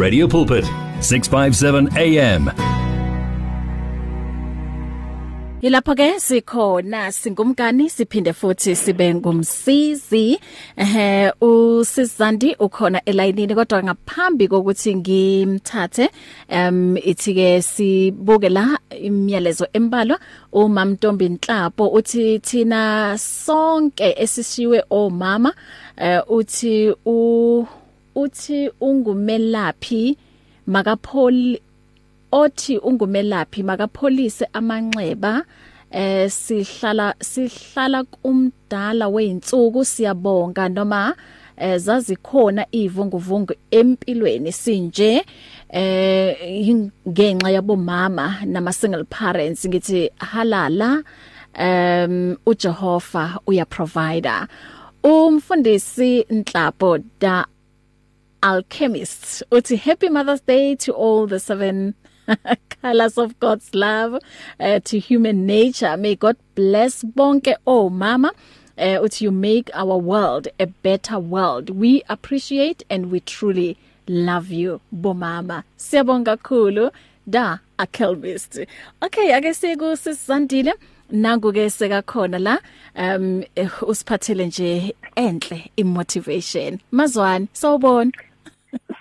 Radio Pulpit 657 AM Yilapho ke sikhona singumkani siphinde futhi sibe ngumsizi. Ehe usizandi ukhona elayinini kodwa ngaphambi kokuthi ngimthathe um ithi ke sibuke la imiyalezo embalwa umam Ntombi Nhlapo uthi thina sonke esishiwe omama uh, uthi u uthi ungumelaphi makapholi othi ungumelaphi makapholise amanxeba eh sihlala sihlala kumdala weinsuku siyabonga noma eh zazikhona ivunguvungu empilweni sinje eh ngenxa yabomama nama single parents ngithi halala um uJehova uya provider umfundisi Nhlapo da alchemists. Uthi happy mother's day to all the seven colors of God's love uh, to human nature. May God bless bonke oh mama uh, uthi you make our world a better world. We appreciate and we truly love you bomama. Siyabonga kakhulu da akelbist okay ake siku sisandile nangu ke sekakhona la um usiphathele nje enhle imotivation. Mazwani sawubona.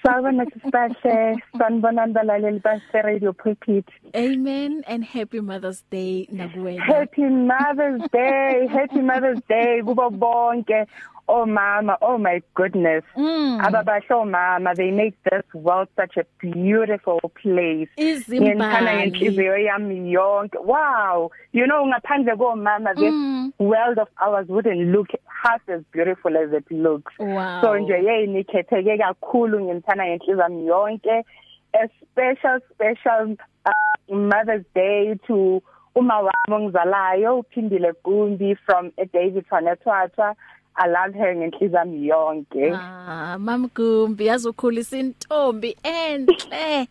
Sawubona sisibahle sanibonani balaleli base Radio Pulpit. Amen and happy Mother's Day nakuwena. Happy Mother's Day, happy Mother's Day kubo bonke oh mama oh my goodness. Mm. ababasho mama they make this world such a beautiful place. Izimbali inhliziyo yami yonke. Wow! You know ngaphandle komama this mm. world of ours wouldn't look half as beautiful as it looks. Wow. so nje yeyini khetheke kakhulu ngimthana ngenhliziyo yami yonke. A special special uh, mother's day to uma wami ongizalayo uphindile Gumbi from a David Fanetwatha I love her ngenhliziyo yami yonke. Ah, Mam Gumbi yazokhulisa intombi enhle.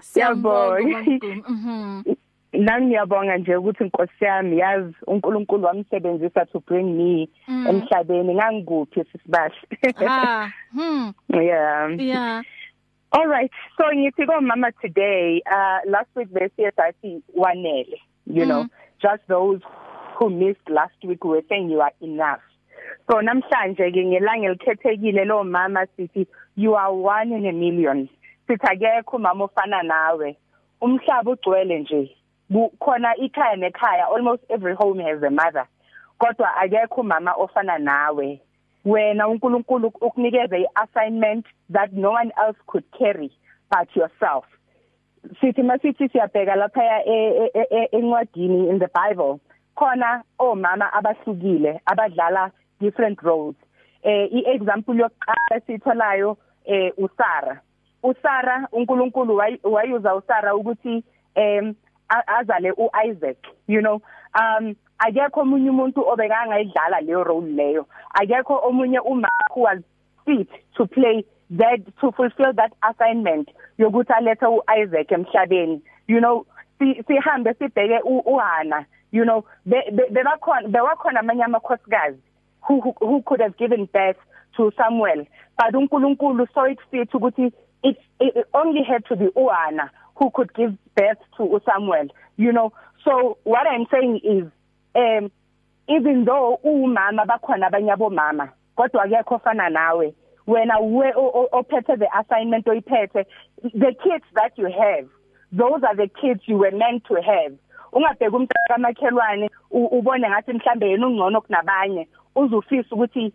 Siyabonga. Mhm. Nami ngiyabonga nje ukuthi inkosi yami yazi uNkulunkulu wamsebenzisa to bring me Mm. emhlabeni ngangikuphi sisibahle. Ah, hmm. Yeah. Yeah. All right. So ngithi ko mama today uh last week besiye sathi wanele you Mm. know just those who missed last week were saying you are enough. So namhlanje ke ngelanga elikhethekile lo mama sithi you are one in a million. Sithi akekho mama ofana nawe. Umhlaba ugcwele nje. Khona ikhaya nekhaya almost every home has a mother. Kodwa akekho mama ofana nawe. Wena uNkulunkulu ukunikeza iassignment that no one else could carry but yourself. Sithi masithi siyabheka lapha encwadini in the Bible khona omama abahlukile abadlala different roles. Eh iexample yokuqala sitholayo eh uSara uSara uNkulunkulu wayuza uSara ukuthi em azale uIsaac you know? Um akekho omunye umuntu obekangayidlala leyo role leyo. Akekho omunye uma who was fit to play that to fulfill that assignment yokuthi alethe uIsaac emhlabeni you know? Sihambe sibheke uHana you know bebakhona bewakhona amanye amakhosikazi who, who who could have given birth to Samuel but uNkulunkulu saw it fit ukuthi it, it only had to be uHana who could give birth to Samuel you know. So what i'm saying is um even though umama bakhona abanye abomama kodwa akekho ofana nawe. Wena uwe ophethe the assignment oyiphethe the kids that you have those are the kids you were meant to have. Ungabheka umntaka kamakhelwane ubone ngathi mhlambe yena ungcono kunabanye uzufisa ukuthi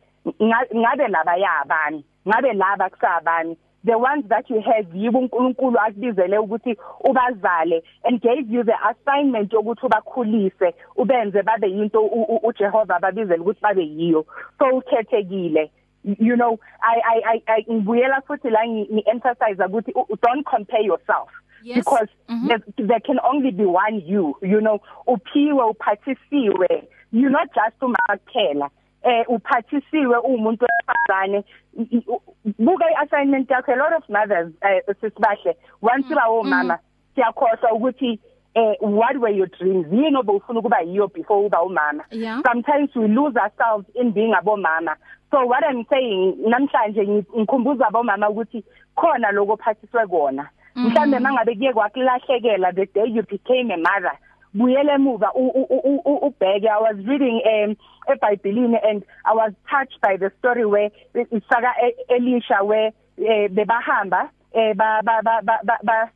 ngabe laba yabani ngabe laba kusabani. The ones that you have yibo uNkulunkulu akubizele ukuthi ubazale and gave you the assignment yokuthi ubakhulise ubenze babe yinto uJehova babizele ukuthi babe yiyo. So ukhethekile. You know i i i ngibuyela futhi la ngi emphasize ukuthi don't compare yourself. Yes. because mm -hmm. there, there can only be one you you know. Uphiwe uphathisiwe. You not just umakuphela eh uphathisiwe umuntu wesifazane buka iassignment yakho. A lot of mothers uh, sisibahle once Mm, ba omama siyakhohlwa ukuthi eh what were your dreams? Yini obufuna ukuba yiyo before uba umama? Yeah. sometimes we lose ourselves in being abomama. So what i'm saying namhlanje ngikhumbuza abomama ukuthi khona lokho phathiswe kona. Mhlambe mangabe kuye kwakulahlekela the day you became a mother buyele emuva ubheke i was reading um eBhayibhelini and i was touched by the story where isaka Elisha where bebahamba ba ba ba ba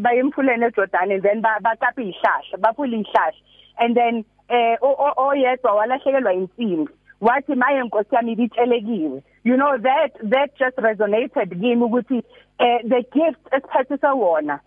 bayemfuleni eJordan and then baqapha ihlahla baphula ihlahla and then eh oyedwa walahlekelwa insimbi. Wathi maye nkosi yami ibitshelekiwe you know that that just resonated kimi ukuthi eh the gift esiphathisa wona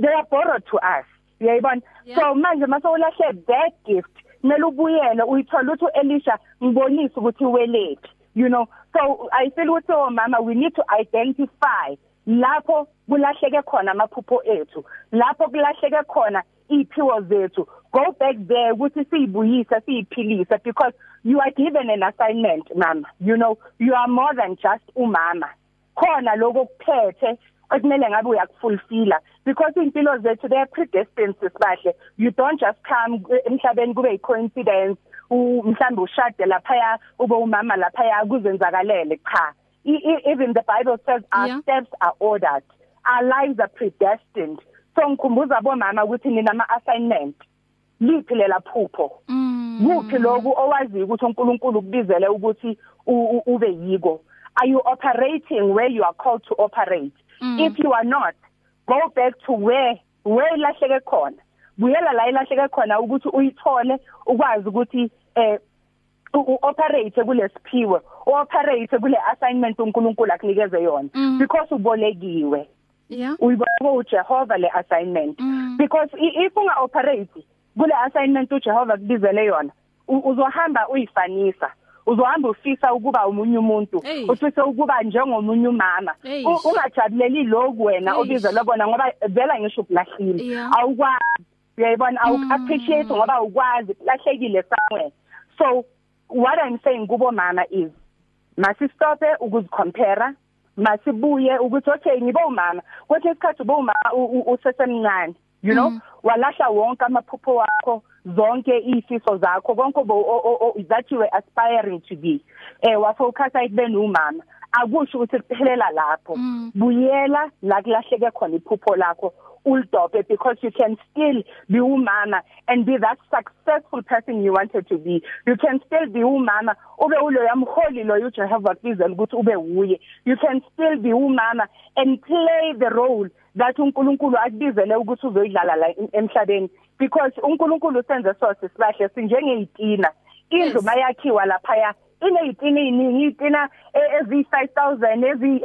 they are borrowed to us uyayibona so manje masowulahle that gift kumele ubuyele uyithola uthi Elisha ngibonisa ukuthi welephi you know? So i feel ukuthi oh mama we need to identify lapho kulahleke khona amaphupho ethu lapho kulahleke khona iphiwo zethu. Go back there ukuthi siyibuyise siyiphilise because you are given an assignment mama. You know you are more than just umama. Khona lokho kuphethe okumele ngabe uyakufulfilla because impilo zethu they are predestined sibahle. You don't just come emhlabeni kube i coincidence mhlambe ushade lapha ube umama lapha kuzenzakalele cha. Even the bible says our yeah. steps are ordered. Our lives are predestined. So ngikhumbuza bomama ukuthi nina ama assignment liphi lela phupho mm. kuphi lokhu owazi ukuthi uNkulunkulu kubizele ukuthi ube yiko are you operating where you are called to operate mm. if you are not go back to where where lahleke khona buyela la ilahleke khona ukuthi uyithole ukwazi ukuthi eh uoperate kulesiphiwe uoperate kule assignment uNkulunkulu akunikeze yona mm. because ubolekiwe yeah. Uyibona uJehova le assignment mm. because if unga operate kule assignment uJehova kubizele yona uzohamba uyifanisa. Uzohamba ufisa ukuba umunye umuntu ufisa ukuba njengomunye umama. Ungajabuleli lokhu wena obizelwe bona ngoba vela ngisho kulahlile awukwazi uyayibona? Awu appreciate ngoba ukwazi lahlekile somewhere. So what i'm saying kubo mama is masistope ukuzicompare masibuye ukuthi okay ngibe umama kwesinye isikhathi ube umama usesemncane you know? Mm. walahla wonke amaphupho wakho zonke ifiso zakho konke that you were aspiring to be. Eh wafocus ayikube numama akusho ukuthi kuphelela lapho. Mm. buyela la kulahleke khona iphupho lakho. Ulidope because you can still be umama and be that successful person you wanted to be. You can still be umama ube uloya mholi lo uJehova kubizela ukuthi ube uye you can still be umama and play the role that uNkulunkulu akubizele ukuthi uzoyidlala la emhlabeni. Because uNkulunkulu senze sose sibahle sinjengeyitina indlu mayakhiwa lapha ineyitina eziningi iyitina ezi 5000 ezi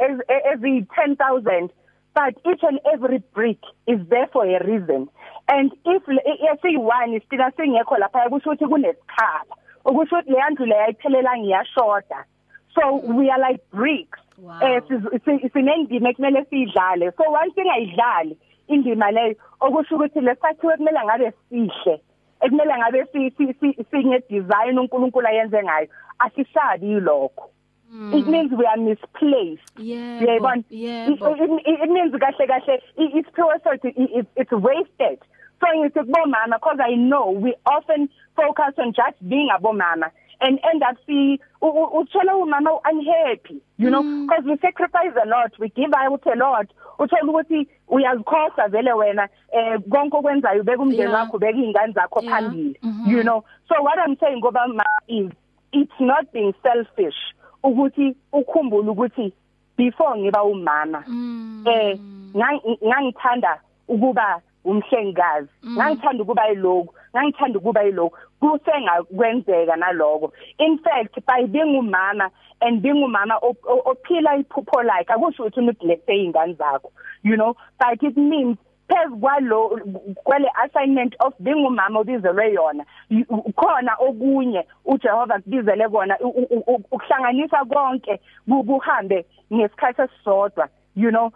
ezi 10000 but each and every brick is there for a reason. And if esiyi1 sina singekho lapha kusho ukuthi kunesikhala. Ukusho ukuthi leyandlu leyayiphelela ngiyashoda. So we are like bricks. Eh sinendima ekumele siyidlale. So once ingayidlali indima leyo okusho ukuthi lesakhiwe kumele ngabe sihle ekumele ngabe singe design uNkulunkulu ayenze ngayo asisabi lokho Mm. it means we are misplaced. Yebo yebo it means kahle kahle it's so it's, it's wasted. So ngithi kubomama because i know we often focus on just being abomama and end up see uthola umama unhappy you know? Because mm. we sacrifice a lot we give out a lot. Uthola ukuthi uyazikhosa vele wena eh konke okwenzayo ubeka umndeni wakho ubeka izingane zakho phambili mm-hmm. you know? So what i'm saying ngoba is it's not being selfish. Ukuthi ukhumbule ukuthi before ngiba umama mm. eh ngangithanda ukuba umhlengikazi mm. ngangithanda ukuba yiloko ngangithanda ukuba yiloko kusengakwenzeka naloko in fact by being umama and being umama ophila iphupho like akusho ukuthi uneglect izingane zakho you know but it means phezu kwalo kwale assignment of being umama obizelwe yona khona okunye uJehova kubizele kona ukuhlanganisa konke kuhambe ngesikhathi esisodwa you know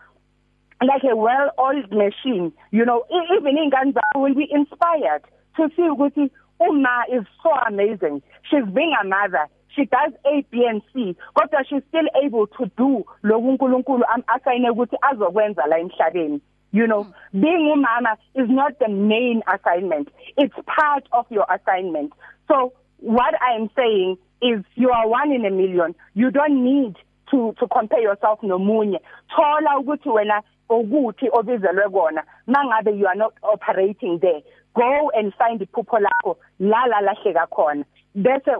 like a well oiled machine you know even ingane zakho will be inspired to see ukuthi uma is so amazing she's being a mother she does A B and C kodwa she's still able to do lokhu uNkulunkulu asayine ukuthi azokwenza la emhlabeni. You know being umama is not the main assignment. It's part of your assignment. So what i am saying is you are one in a million. You don't need to to compare yourself nomunye. Thola ukuthi wena ukuthi obizelwe kona. Mangabe you are not operating there go and find iphupho lakho la la lahleka khona. Bese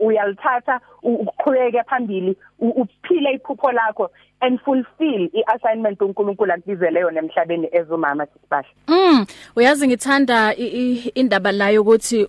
uyalithatha uqhubeke phambili uphile iphupho lakho and fulfill iassignment uNkulunkulu akubizele yona emhlabeni ezumama sisibahla mm uyazi ngithanda indaba layo ukuthi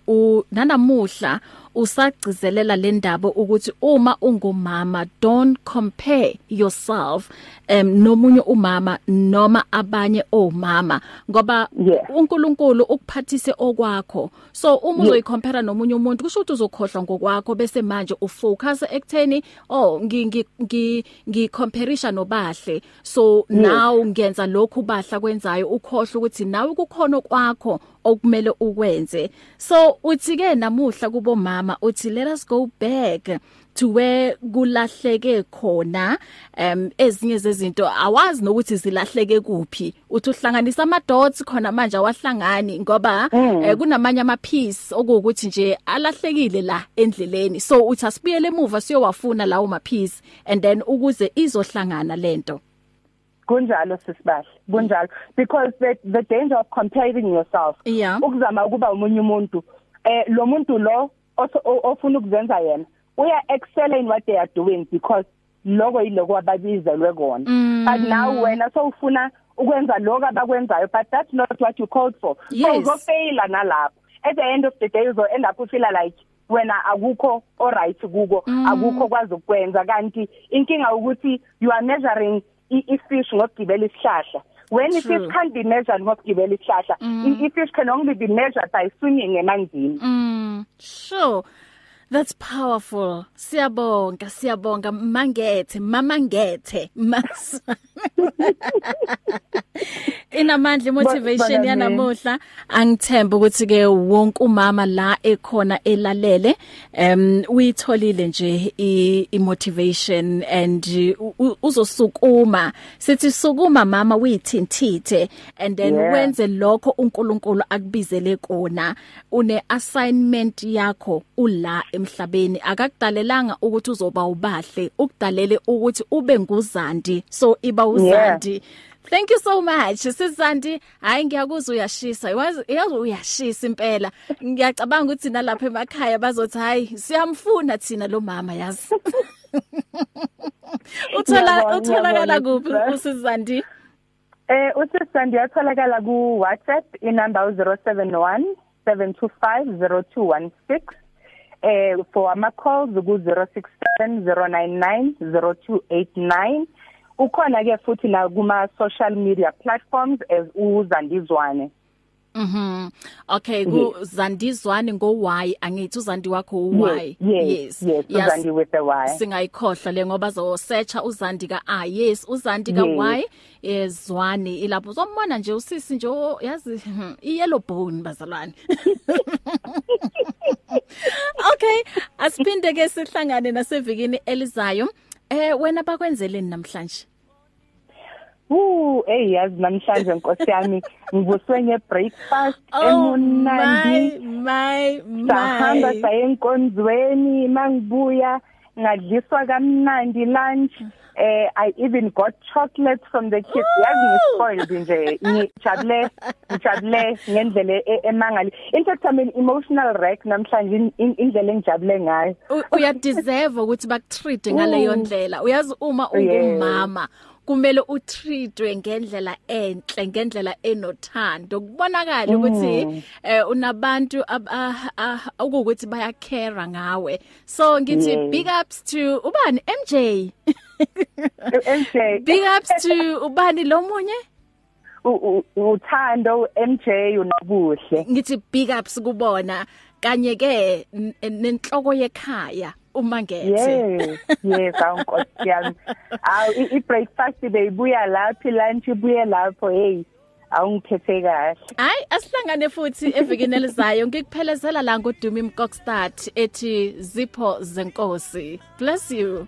nanamuhla usagcizelela le ndaba ukuthi uma ungumama don't compare yourself um nomunye umama noma abanye omama ngoba yeah. uNkulunkulu ukuphathise okwakho so uma uzoyicompare nomunye umuntu kusho ukuthi uzokhohlwa ngokwakho bese manje ufocus ekutheni oh ngi ngi ngi comparisha nobahle so yes. now ngenza lokhu bahla kwenzayo ukhohlwa ukuthi nawe kukhona kwakho okumele ukwenze. So uthi ke namuhla kubo mama uthi let us go back to where kulahleke khona um ezinye zezinto. Awazi nokuthi zilahleke kuphi. Uthi uhlanganisa ama dots khona manje awahlangani ngoba mm. eh, kunamanye ama piece okuwukuthi nje alahlekile la endleleni. So uthi asibuyele emuva siyowafuna lawo ma piece and then ukuze izohlangana lento. Kunjalo sisibahle kunjalo because the the danger of comparing yourself yeah. ukuzama ukuba umunye umuntu eh lo muntu lo ofuna ukuzenza yena uya excel in what they are doing because lokho yiloko ababizelwe kona mm. but now wena so ufuna ukwenza lokho abakwenzayo but that's not what you called for yes. so uzofaila nalapho at the end of the day uzo end up ufeel like wena akukho alright kuko mm. akukho kwazi ukwenza kanti inkinga ukuthi you are measuring ifish ngokugibela isihlahla when True. a fish can't be measured ngokugibela isihlahla Mm. ifish can only be measured by swimming emanzini Mm, sure. That's powerful. Siyabonga, siyabonga mangethe, mama ngethe. Inamandla motivation yanamuhla. Angithemba ukuthi ke wonke umama la ekhona elalele um uyitholile nje i motivation and uzosukuma. Sithi sukuma mama uyithintithe and then Yeah. wenze lokho uNkulunkulu akubizele kona. Une assignment yakho ula emhlabeni. Akakudalelanga ukuthi uzoba ubahle ukudalele ukuthi ube nguzandi. So iba uzandi. yeah. Thank you so much. Sizandi, hayi ngiyakuzwa uyashisa. Yazi yazi uyashisa impela. Ngiyacabanga ukuthi nalapha emakhaya bazothi hayi siyamfuna thina lo mama yazi. Uthola Ngiyabonga, utholakala ngiyabonga, kuphi sister. usizandi? Eh usisandi yatholakala ku WhatsApp inamba 071 725 0216 eh for ama calls ku 067 099 0289 ukhona ke futhi na kuma social media platforms as uzandizwane Mhm. Okay, ku Zandizwane ngo Y angithi uzandi wakho u Y. yes yes uzandi with the y Singayikhohlwa le ngoba zo search uzandi ka A. Yes, uzandi ka Yes. Y ezwane ilapho uzombona nje usisi nje o- yazi hmm, i yellow bone bazalwane. Okay, asiphinde ke sihlangane nasevikini elizayo. Eh wena bakwenzeleni namhlanje? Uh hey yazi namhlanje nkosi yami ngivuswe ngebreakfast Oh emunandi my my. sahamba saye enkonzweni mangibuya ngadliswa kamnandi lunch eh i even got chocolates from the kids. Yazi ngispoiled nje. Ngijabule ngijabule ngendlela e- emangali. In fact i'm an emotional wreck namhlanje in- in- indlela engijabule ngayo. U- uya deserve ukuthi bakutreat ngaleyo Mm. ndlela. Uyazi uma ungumama kumele utreatwe ngendlela enhle ngendlela enothando. Kubonakala ukuthi eh unabantu ab- ah- ah, okuwukuthi baya care ngawe. So ngithi Yes. big ups to ubani? MJ MJ big ups to ubani lomunye uthando MJ unabuhle ngithi big ups kubona. Kanye ke nenhloko yekhaya. Uma ngethe Yes, yes, awunkosi yami. Aw i- i breakfast beyibuya laphi, lunch ibuye lapho, hey. Awungiphethe kahle. Hayi asihlangane futhi evikini elizayo ngikuphelezela la ngoDumi Mkokstad ethi Zipho zenkosi bless you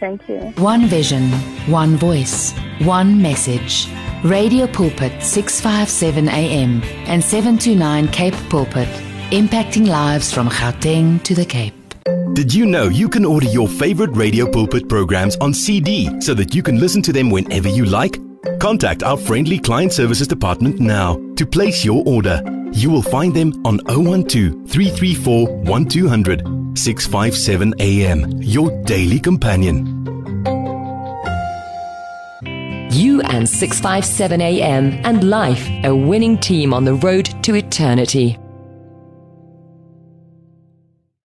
Thank you. One vision, one voice, one message. Radio Pulpit 657 AM and 729 Cape Pulpit, impacting lives from Gauteng to the Cape. Did you know you can order your favorite Radio Pulpit programs on CD so that you can listen to them whenever you like? Contact our friendly client services department now to place your order. You will find them on 012 334 1200 657 AM, your daily companion. You and 657 AM and life, a winning team on the road to eternity.